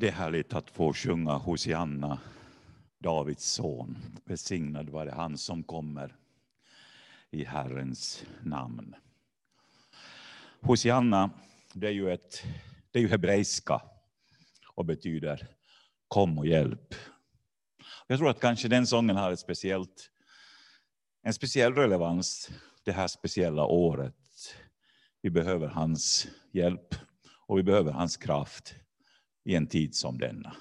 Det är härligt att få sjunga Hosianna, Davids son. Välsignad vare han som kommer i Herrens namn. Hosianna, det är ju, ett, det är ju hebreiska och betyder kom och hjälp. Jag tror att kanske den sången har ett speciellt, en speciell relevans det här speciella året. Vi behöver hans hjälp och vi behöver hans kraft i en tid som denna.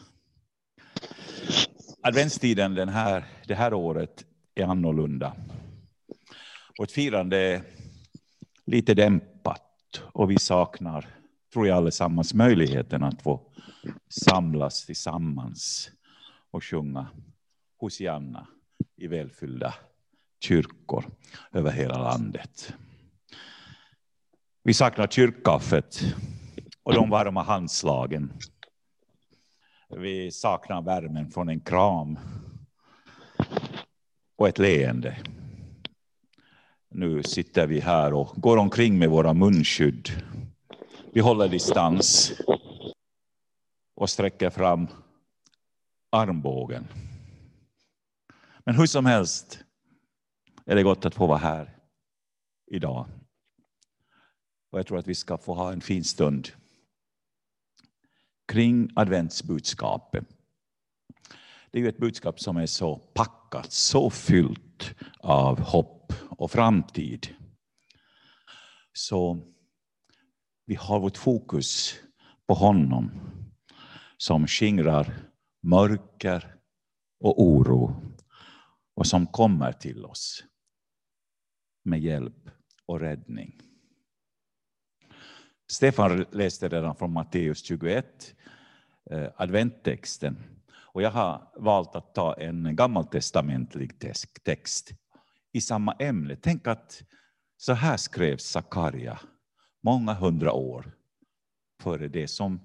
Adventstiden den här, det här året är annorlunda. Vårt firande är lite dämpat och vi saknar, tror jag allesammans, möjligheten att få samlas tillsammans och sjunga Hosianna i välfyllda kyrkor över hela landet. Vi saknar kyrkkaffet och de varma handslagen. Vi saknar värmen från en kram och ett leende. Nu sitter vi här och går omkring med våra munskydd. Vi håller distans och sträcker fram armbågen. Men hur som helst är det gott att få vara här idag. Och jag tror att vi ska få ha en fin stund kring adventsbudskapet. Det är ju ett budskap som är så packat, så fyllt av hopp och framtid. Så vi har vårt fokus på honom som skingrar mörker och oro och som kommer till oss med hjälp och räddning. Stefan läste redan från Matteus 21, eh, adventtexten. Och jag har valt att ta en gammaltestamentlig text i samma ämne. Tänk att så här skrev Sakaria många hundra år före det som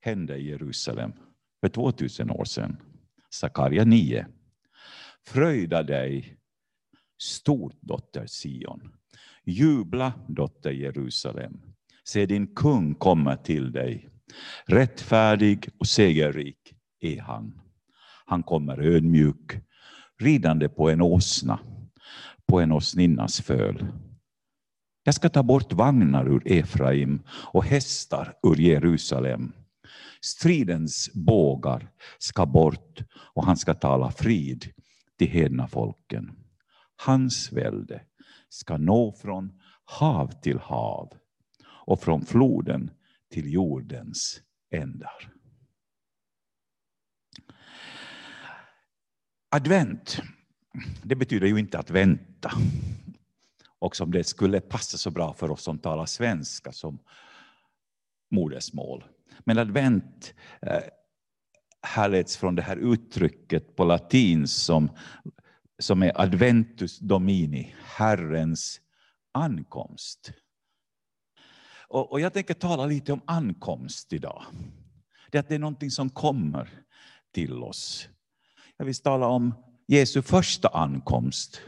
hände i Jerusalem för 2000 år sedan. Sakaria 9. Fröjda dig stort, dotter Sion. Jubla, dotter Jerusalem. Se, din kung kommer till dig. Rättfärdig och segerrik är han. Han kommer ödmjuk, ridande på en åsna, på en åsninnas föl. Jag ska ta bort vagnar ur Efraim och hästar ur Jerusalem. Stridens bågar ska bort och han ska tala frid till hedna folken. Hans välde ska nå från hav till hav och från floden till jordens ändar. Advent, det betyder ju inte att vänta. Och som det skulle passa så bra för oss som talar svenska som modersmål. Men advent eh, härleds från det här uttrycket på latin som, som är adventus domini, Herrens ankomst. Och, och jag tänker tala lite om ankomst idag. Det att det är någonting som kommer till oss. Jag vill tala om Jesu första ankomst.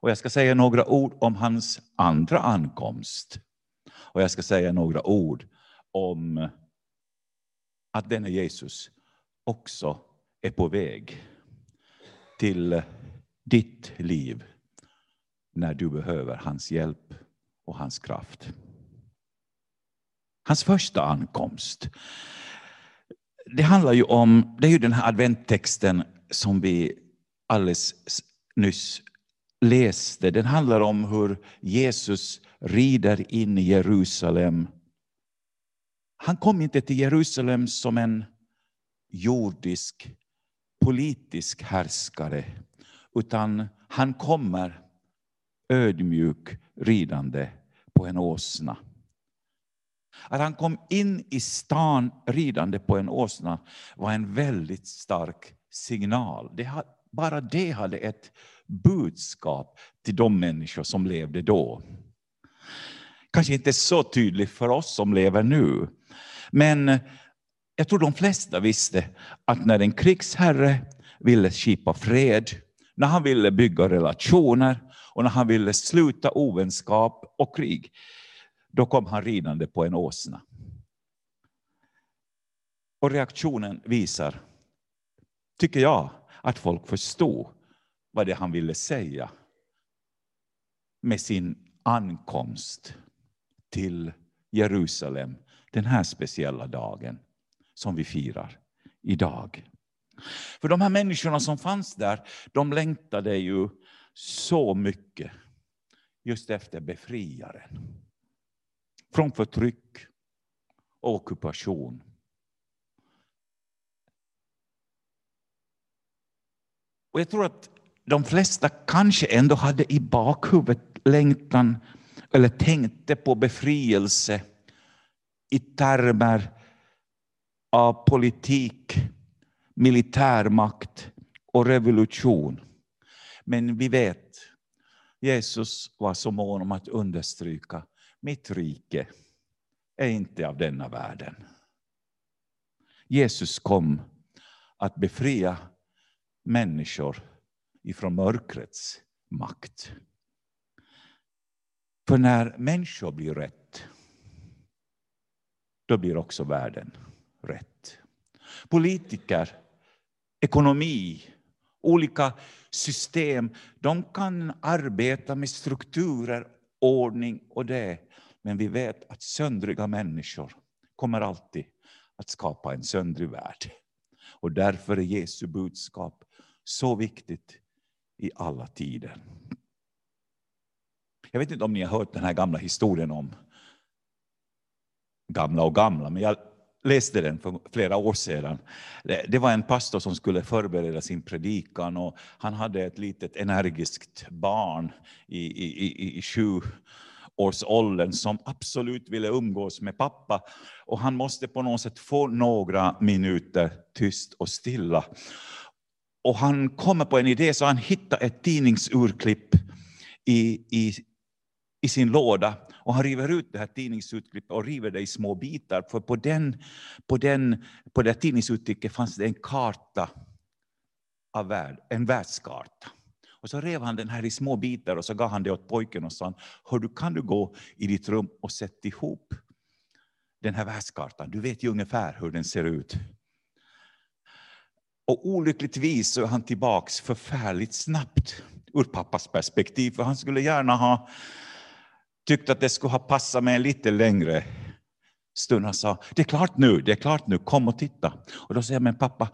Och jag ska säga några ord om hans andra ankomst. Och jag ska säga några ord om att denne Jesus också är på väg till ditt liv när du behöver hans hjälp och hans kraft. Hans första ankomst. Det handlar ju om, det är ju den här adventtexten som vi alldeles nyss läste. Den handlar om hur Jesus rider in i Jerusalem. Han kom inte till Jerusalem som en jordisk politisk härskare, utan han kommer ödmjuk ridande på en åsna. Att han kom in i stan ridande på en åsna var en väldigt stark signal. Det, bara det hade ett budskap till de människor som levde då. Kanske inte så tydligt för oss som lever nu. Men jag tror de flesta visste att när en krigsherre ville skipa fred, när han ville bygga relationer och när han ville sluta ovänskap och krig, då kom han ridande på en åsna. Och reaktionen visar, tycker jag, att folk förstod vad det han ville säga med sin ankomst till Jerusalem den här speciella dagen som vi firar idag. För de här människorna som fanns där, de längtade ju så mycket just efter befriaren. Från förtryck och ockupation. Och jag tror att de flesta kanske ändå hade i bakhuvudet längtan eller tänkte på befrielse i termer av politik, militärmakt och revolution. Men vi vet, Jesus var så mån om att understryka, mitt rike är inte av denna världen. Jesus kom att befria människor ifrån mörkrets makt. För när människor blir rätt, då blir också världen rätt. Politiker, ekonomi, olika system, de kan arbeta med strukturer, ordning och det. Men vi vet att söndriga människor kommer alltid att skapa en söndrig värld. Och därför är Jesu budskap så viktigt i alla tider. Jag vet inte om ni har hört den här gamla historien om gamla och gamla, men jag läste den för flera år sedan. Det var en pastor som skulle förbereda sin predikan och han hade ett litet energiskt barn i, i, i, i sju årsåldern som absolut ville umgås med pappa. Och han måste på något sätt få några minuter tyst och stilla. Och han kommer på en idé så han hittar ett tidningsurklipp i, i, i sin låda och han river ut det här tidningsutklippet och river det i små bitar. För på, den, på, den, på det tidningsutklippet fanns det en karta av värld, en världskarta. Och så rev han den här i små bitar och så gav han det åt pojken och sa, Hör du, kan du gå i ditt rum och sätta ihop den här världskartan? Du vet ju ungefär hur den ser ut. Och olyckligtvis så är han tillbaks förfärligt snabbt ur pappas perspektiv, för han skulle gärna ha tyckt att det skulle ha passat med en lite längre stund. Han sa, det är klart nu, det är klart nu, kom och titta. Och då säger jag, men pappa,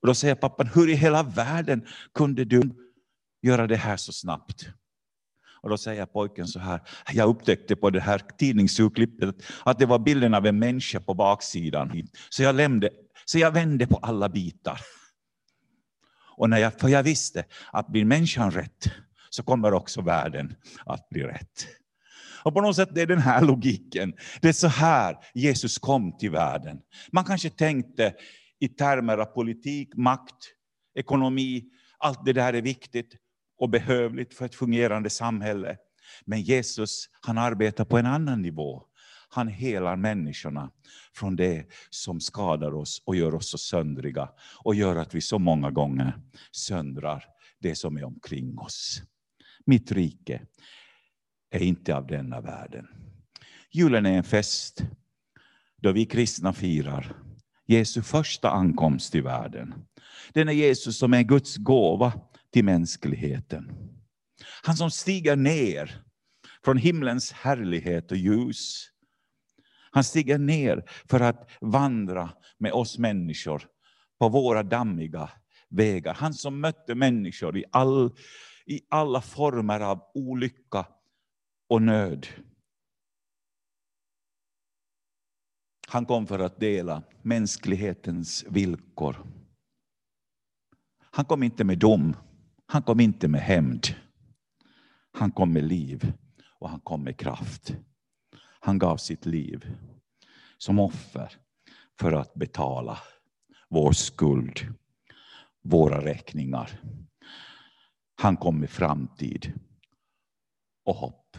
och då säger pappan, hur i hela världen kunde du göra det här så snabbt? Och då säger pojken så här, jag upptäckte på det här tidningsurklippet att det var bilden av en människa på baksidan. Så jag, lämde, så jag vände på alla bitar. Och när jag, för jag visste att blir människan rätt så kommer också världen att bli rätt. Och på något sätt det är den här logiken. Det är så här Jesus kom till världen. Man kanske tänkte i termer av politik, makt, ekonomi. Allt det där är viktigt och behövligt för ett fungerande samhälle. Men Jesus han arbetar på en annan nivå. Han helar människorna från det som skadar oss och gör oss så söndriga och gör att vi så många gånger söndrar det som är omkring oss. Mitt rike är inte av denna världen. Julen är en fest då vi kristna firar Jesu första ankomst till världen. Den är Jesus som är Guds gåva till mänskligheten. Han som stiger ner från himlens härlighet och ljus. Han stiger ner för att vandra med oss människor på våra dammiga vägar. Han som mötte människor i, all, i alla former av olycka och nöd. Han kom för att dela mänsklighetens villkor. Han kom inte med dom, han kom inte med hämnd. Han kom med liv och han kom med kraft. Han gav sitt liv som offer för att betala vår skuld, våra räkningar. Han kom med framtid och hopp.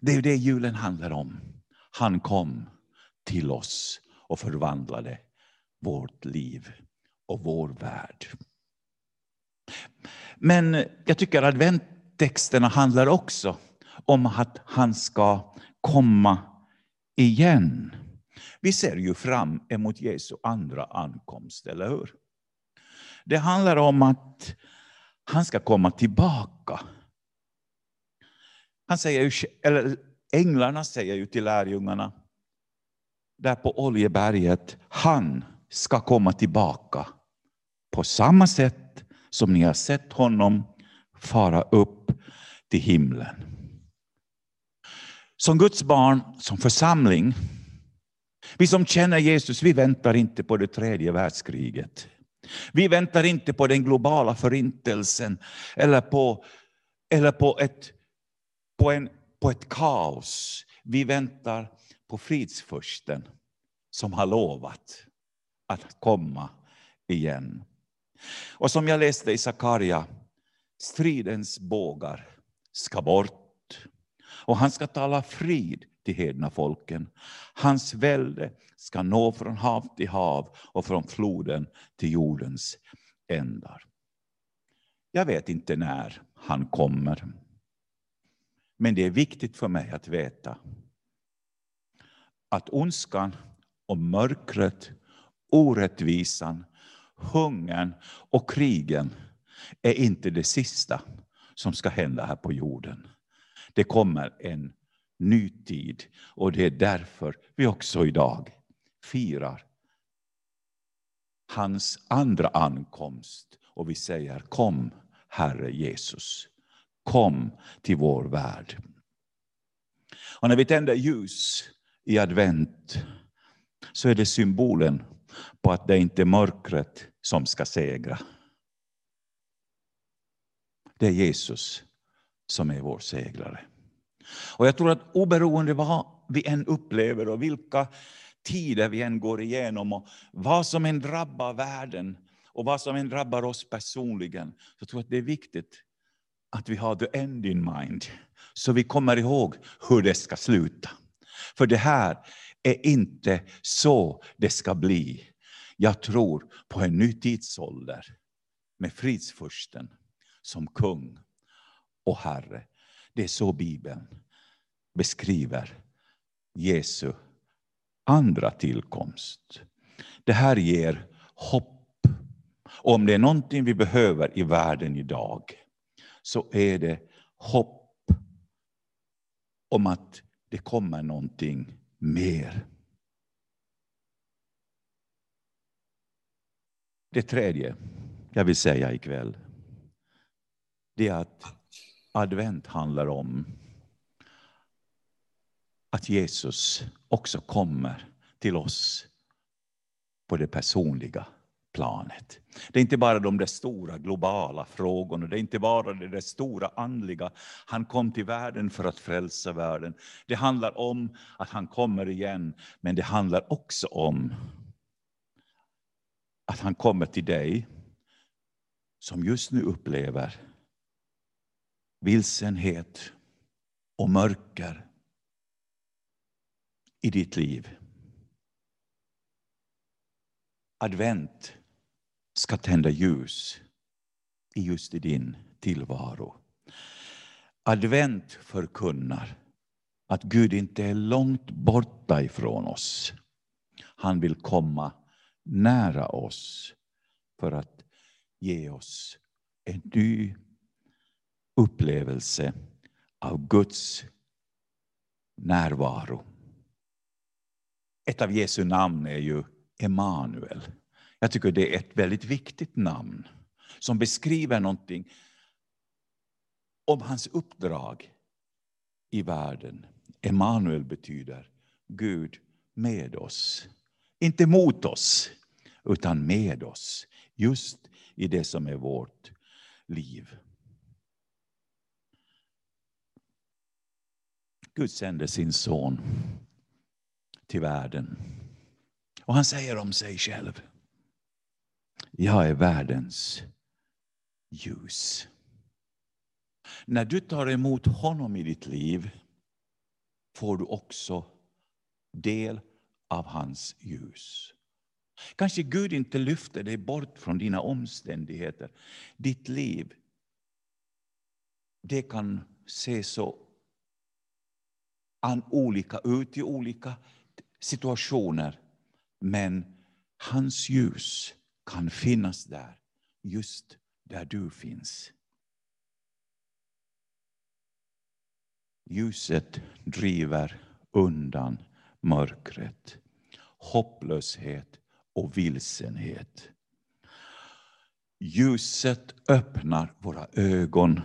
Det är det julen handlar om. Han kom till oss och förvandlade vårt liv och vår värld. Men jag tycker att adventtexterna handlar också om att han ska komma igen. Vi ser ju fram emot Jesu andra ankomst, eller hur? Det handlar om att han ska komma tillbaka. Han säger ju, eller änglarna säger ju till lärjungarna där på Oljeberget, han ska komma tillbaka på samma sätt som ni har sett honom fara upp till himlen. Som Guds barn, som församling, vi som känner Jesus, vi väntar inte på det tredje världskriget. Vi väntar inte på den globala förintelsen eller på, eller på, ett, på, en, på ett kaos. Vi väntar på fridsfursten som har lovat att komma igen. Och som jag läste i Sakaria, stridens bågar ska bort. Och han ska tala frid till hedna folken. Hans välde ska nå från hav till hav och från floden till jordens ändar. Jag vet inte när han kommer. Men det är viktigt för mig att veta att ondskan och mörkret, orättvisan, hungern och krigen är inte det sista som ska hända här på jorden. Det kommer en ny tid och det är därför vi också idag firar hans andra ankomst och vi säger kom Herre Jesus, kom till vår värld. Och när vi tänder ljus i advent så är det symbolen på att det inte är mörkret som ska segra. Det är Jesus som är vår segrare. Och jag tror att oberoende vad vi än upplever och vilka tider vi än går igenom och vad som än drabbar världen och vad som än drabbar oss personligen, så tror jag att det är viktigt att vi har the end in mind. Så vi kommer ihåg hur det ska sluta. För det här är inte så det ska bli. Jag tror på en ny tidsålder med fridsfursten som kung och herre. Det är så Bibeln beskriver Jesu andra tillkomst. Det här ger hopp. Och om det är någonting vi behöver i världen idag, så är det hopp om att det kommer någonting mer. Det tredje jag vill säga ikväll, det är att advent handlar om att Jesus också kommer till oss på det personliga planet. Det är inte bara de där stora globala frågorna, det är inte bara det där stora andliga. Han kom till världen för att frälsa världen. Det handlar om att han kommer igen, men det handlar också om att han kommer till dig som just nu upplever vilsenhet och mörker i ditt liv. Advent ska tända ljus i just i din tillvaro. Advent förkunnar att Gud inte är långt borta ifrån oss. Han vill komma nära oss för att ge oss en ny upplevelse av Guds närvaro. Ett av Jesu namn är ju Emanuel. Jag tycker det är ett väldigt viktigt namn som beskriver någonting om hans uppdrag i världen. Emanuel betyder Gud med oss. Inte mot oss, utan med oss. Just i det som är vårt liv. Gud sände sin son till världen. Och han säger om sig själv. Jag är världens ljus. När du tar emot honom i ditt liv får du också del av hans ljus. Kanske Gud inte lyfter dig bort från dina omständigheter. Ditt liv, det kan se så an olika ut i olika situationer, men hans ljus kan finnas där, just där du finns. Ljuset driver undan mörkret, hopplöshet och vilsenhet. Ljuset öppnar våra ögon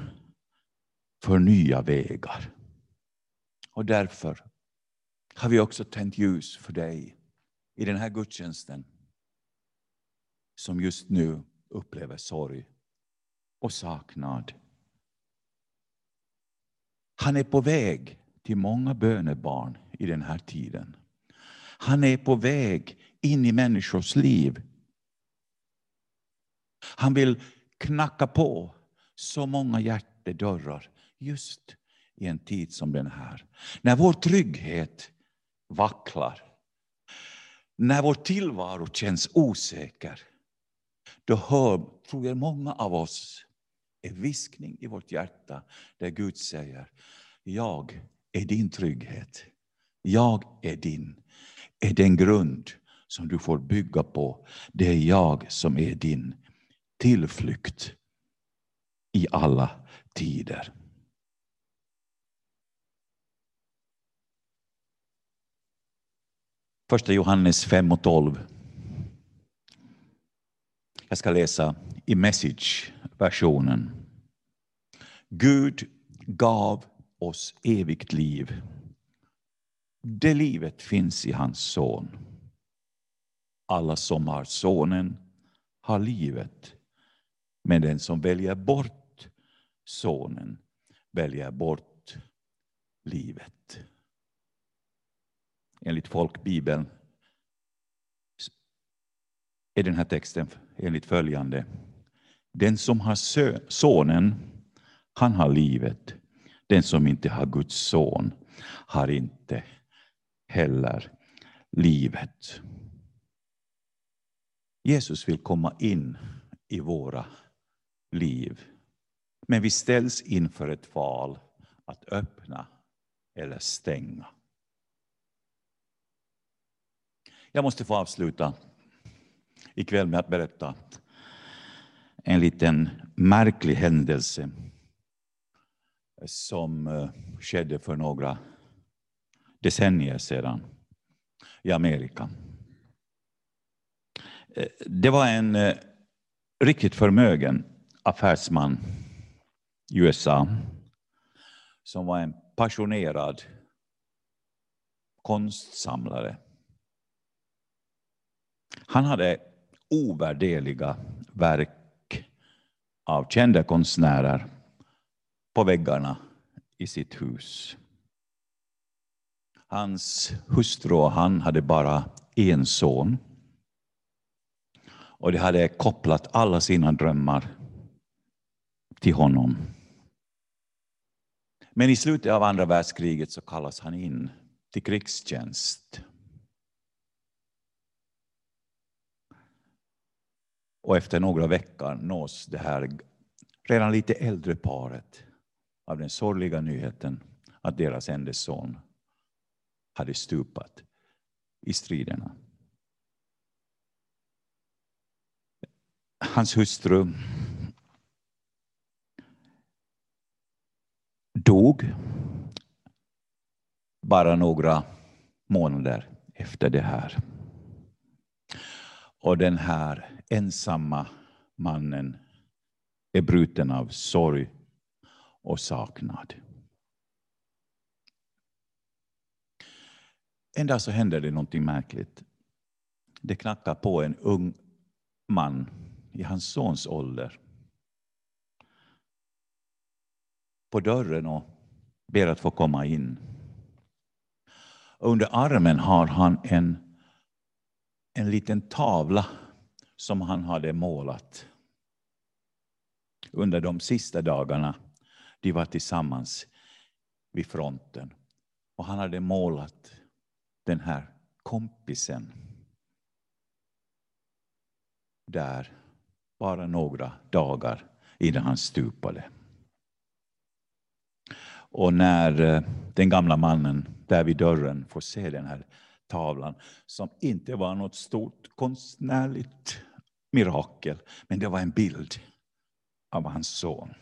för nya vägar. Och därför har vi också tänt ljus för dig i den här gudstjänsten som just nu upplever sorg och saknad. Han är på väg till många bönebarn i den här tiden. Han är på väg in i människors liv. Han vill knacka på så många hjärtedörrar just i en tid som den här. När vår trygghet vacklar, när vår tillvaro känns osäker, då hör, tror jag, många av oss en viskning i vårt hjärta där Gud säger, jag är din trygghet. Jag är din, är den grund som du får bygga på. Det är jag som är din tillflykt i alla tider. Första Johannes 5 och 12. Jag ska läsa i message-versionen. Gud gav oss evigt liv. Det livet finns i hans son. Alla som har sonen har livet. Men den som väljer bort sonen väljer bort livet. Enligt folkbibeln är den här texten enligt följande. Den som har sonen, han har livet. Den som inte har Guds son har inte heller livet. Jesus vill komma in i våra liv. Men vi ställs inför ett val att öppna eller stänga. Jag måste få avsluta ikväll med att berätta en liten märklig händelse eh, som eh, skedde för några decennier sedan i Amerika. Eh, det var en riktigt förmögen affärsman i USA som var en passionerad konstsamlare. Han hade ovärderliga verk av kända konstnärer på väggarna i sitt hus. Hans hustru och han hade bara en son. Och de hade kopplat alla sina drömmar till honom. Men i slutet av andra världskriget så kallas han in till krigstjänst. Och efter några veckor nås det här redan lite äldre paret av den sorgliga nyheten att deras enda son hade stupat i striderna. Hans hustru dog bara några månader efter det här. Och den här ensamma mannen är bruten av sorg och saknad. En dag så händer det någonting märkligt. Det knackar på en ung man i hans sons ålder på dörren och ber att få komma in. Under armen har han en, en liten tavla som han hade målat under de sista dagarna de var tillsammans vid fronten. Och han hade målat den här kompisen där bara några dagar innan han stupade. Och när eh, den gamla mannen där vid dörren får se den här tavlan, som inte var något stort konstnärligt mirakel, men det var en bild av hans son.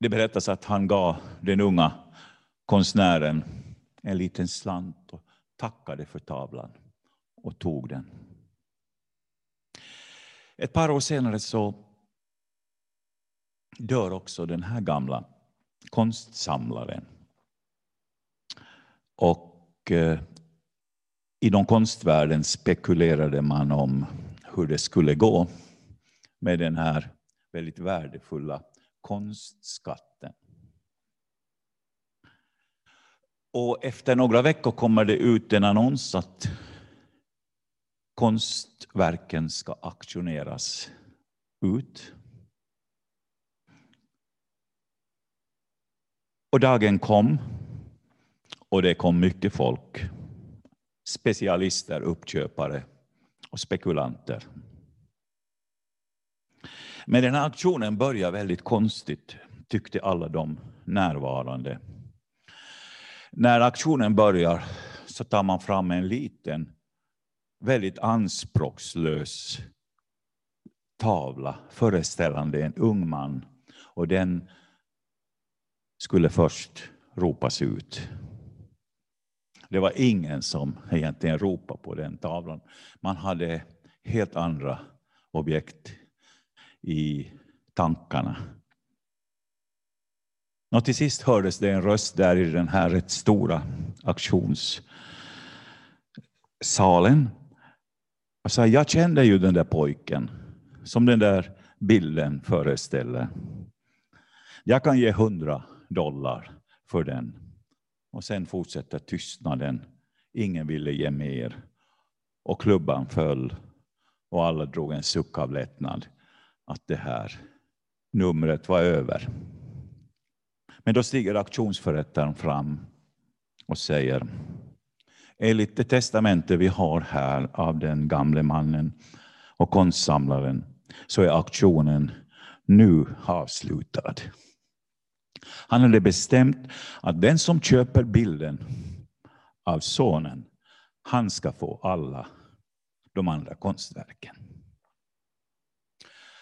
Det berättas att han gav den unga konstnären en liten slant och tackade för tavlan och tog den. Ett par år senare så dör också den här gamla konstsamlaren. Och eh, inom konstvärlden spekulerade man om hur det skulle gå med den här väldigt värdefulla konstskatten. Och efter några veckor kommer det ut en annons att konstverken ska auktioneras ut. Och dagen kom och det kom mycket folk. Specialister, uppköpare och spekulanter. Men den här aktionen började väldigt konstigt, tyckte alla de närvarande. När aktionen börjar så tar man fram en liten, väldigt anspråkslös tavla föreställande en ung man. Och den skulle först ropas ut. Det var ingen som egentligen ropade på den tavlan. Man hade helt andra objekt i tankarna. Och till sist hördes det en röst där i den här rätt stora auktionssalen. Och sa, jag kände ju den där pojken som den där bilden föreställer. Jag kan ge hundra dollar för den. Och sen fortsätter tystnaden. Ingen ville ge mer. Och klubban föll och alla drog en suck av lättnad att det här numret var över. Men då stiger auktionsförrättaren fram och säger enligt det testamente vi har här av den gamle mannen och konstsamlaren så är auktionen nu avslutad. Han hade bestämt att den som köper bilden av sonen, han ska få alla de andra konstverken.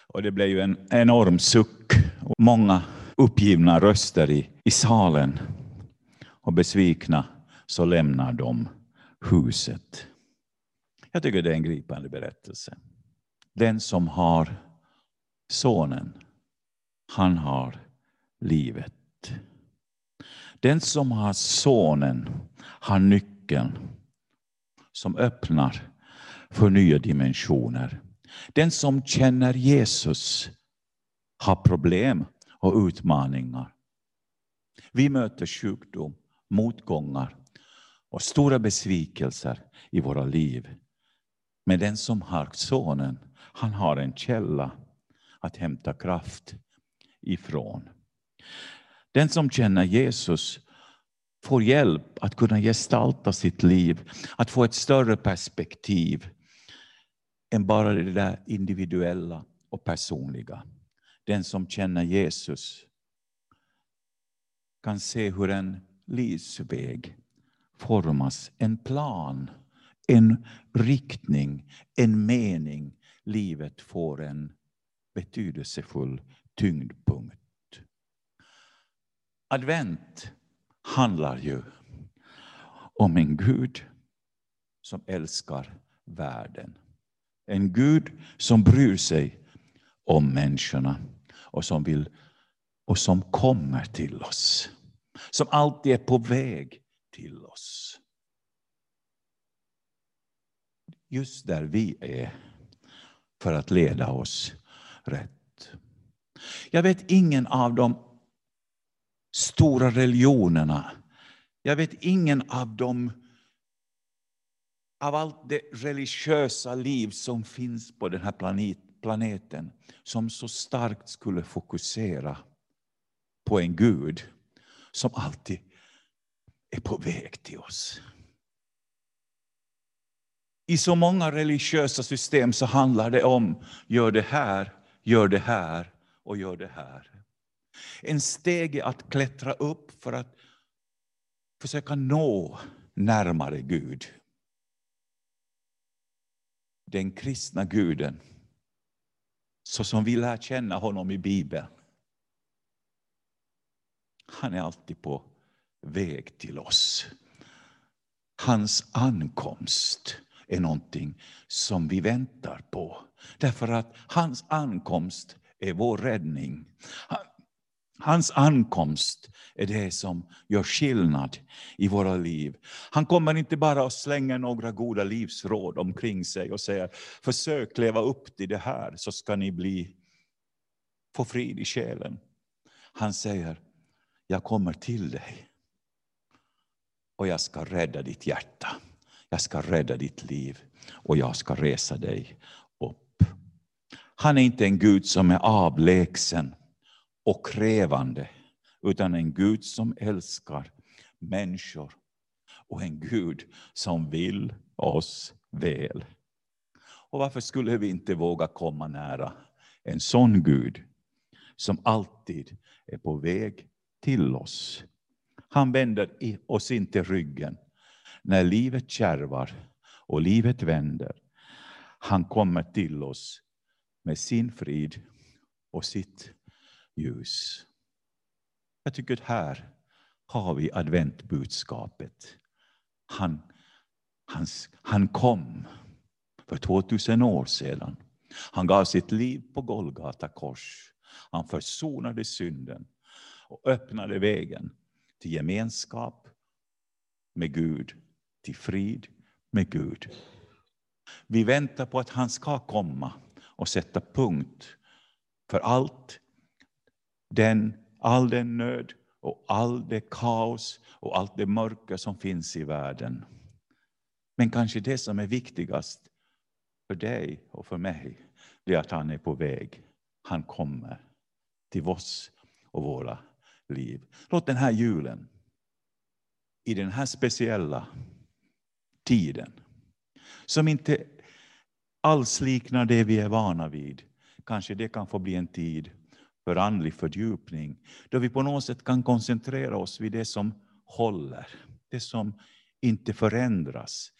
Och det blev ju en enorm suck och många uppgivna röster i, i salen. Och besvikna så lämnar de huset. Jag tycker det är en gripande berättelse. Den som har sonen, han har livet. Den som har sonen har nyckeln som öppnar för nya dimensioner. Den som känner Jesus har problem och utmaningar. Vi möter sjukdom, motgångar och stora besvikelser i våra liv. Men den som har sonen, han har en källa att hämta kraft ifrån. Den som känner Jesus får hjälp att kunna gestalta sitt liv, att få ett större perspektiv än bara det där individuella och personliga. Den som känner Jesus kan se hur en livsväg formas, en plan, en riktning, en mening. Livet får en betydelsefull tyngdpunkt. Advent handlar ju om en Gud som älskar världen. En Gud som bryr sig om människorna och som vill och som kommer till oss. Som alltid är på väg till oss. Just där vi är för att leda oss rätt. Jag vet ingen av de stora religionerna. Jag vet ingen av dem av allt det religiösa liv som finns på den här planet, planeten som så starkt skulle fokusera på en Gud som alltid är på väg till oss. I så många religiösa system så handlar det om gör det här, gör det här och gör det här. En stege att klättra upp för att försöka nå närmare Gud. Den kristna guden, så som vi lär känna honom i Bibeln. Han är alltid på väg till oss. Hans ankomst är någonting som vi väntar på. Därför att hans ankomst är vår räddning. Hans ankomst är det som gör skillnad i våra liv. Han kommer inte bara att slänga några goda livsråd omkring sig och säga försök leva upp till det här så ska ni bli, få frid i själen. Han säger, jag kommer till dig och jag ska rädda ditt hjärta. Jag ska rädda ditt liv och jag ska resa dig upp. Han är inte en Gud som är avlägsen och krävande, utan en Gud som älskar människor och en Gud som vill oss väl. Och varför skulle vi inte våga komma nära en sån Gud som alltid är på väg till oss? Han vänder oss inte ryggen när livet kärvar och livet vänder. Han kommer till oss med sin frid och sitt ljus. Jag tycker att här har vi adventbudskapet. Han, hans, han kom för 2000 år sedan. Han gav sitt liv på Golgata kors. Han försonade synden och öppnade vägen till gemenskap med Gud, till frid med Gud. Vi väntar på att han ska komma och sätta punkt för allt den, all den nöd och all det kaos och allt det mörker som finns i världen. Men kanske det som är viktigast för dig och för mig, det är att han är på väg. Han kommer till oss och våra liv. Låt den här julen, i den här speciella tiden, som inte alls liknar det vi är vana vid, kanske det kan få bli en tid för andlig fördjupning, då vi på något sätt kan koncentrera oss vid det som håller, det som inte förändras,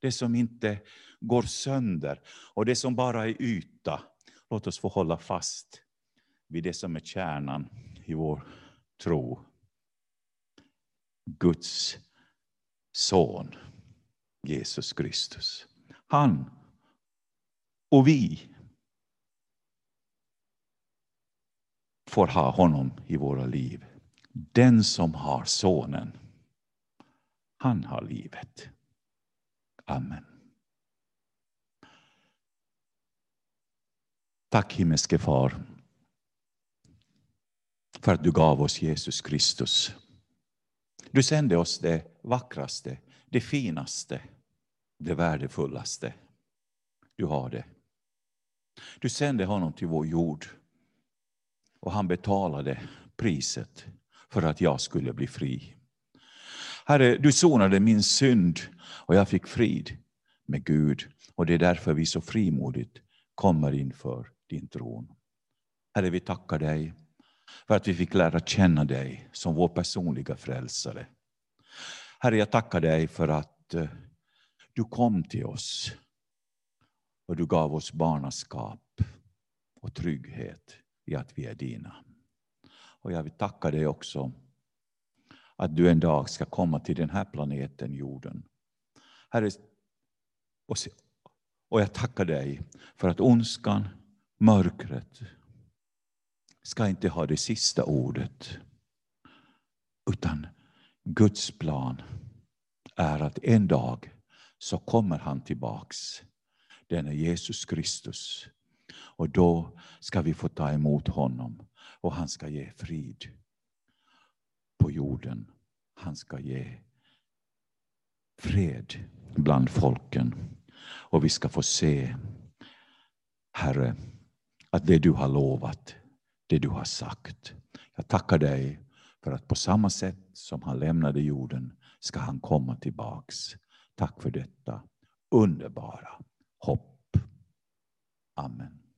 det som inte går sönder och det som bara är yta. Låt oss få hålla fast vid det som är kärnan i vår tro. Guds son, Jesus Kristus. Han och vi får ha honom i våra liv. Den som har sonen, han har livet. Amen. Tack himmelske far för att du gav oss Jesus Kristus. Du sände oss det vackraste, det finaste, det värdefullaste. Du har det. Du sände honom till vår jord och han betalade priset för att jag skulle bli fri. Herre, du sonade min synd och jag fick frid med Gud. Och det är därför vi så frimodigt kommer inför din tron. Herre, vi tackar dig för att vi fick lära känna dig som vår personliga frälsare. Herre, jag tackar dig för att eh, du kom till oss och du gav oss barnaskap och trygghet i att vi är dina. Och jag vill tacka dig också att du en dag ska komma till den här planeten jorden. Herre, och jag tackar dig för att ondskan, mörkret, ska inte ha det sista ordet. Utan Guds plan är att en dag så kommer han tillbaks. Den är Jesus Kristus och då ska vi få ta emot honom och han ska ge frid på jorden. Han ska ge fred bland folken. Och vi ska få se, Herre, att det du har lovat, det du har sagt. Jag tackar dig för att på samma sätt som han lämnade jorden ska han komma tillbaks. Tack för detta underbara hopp. Amen.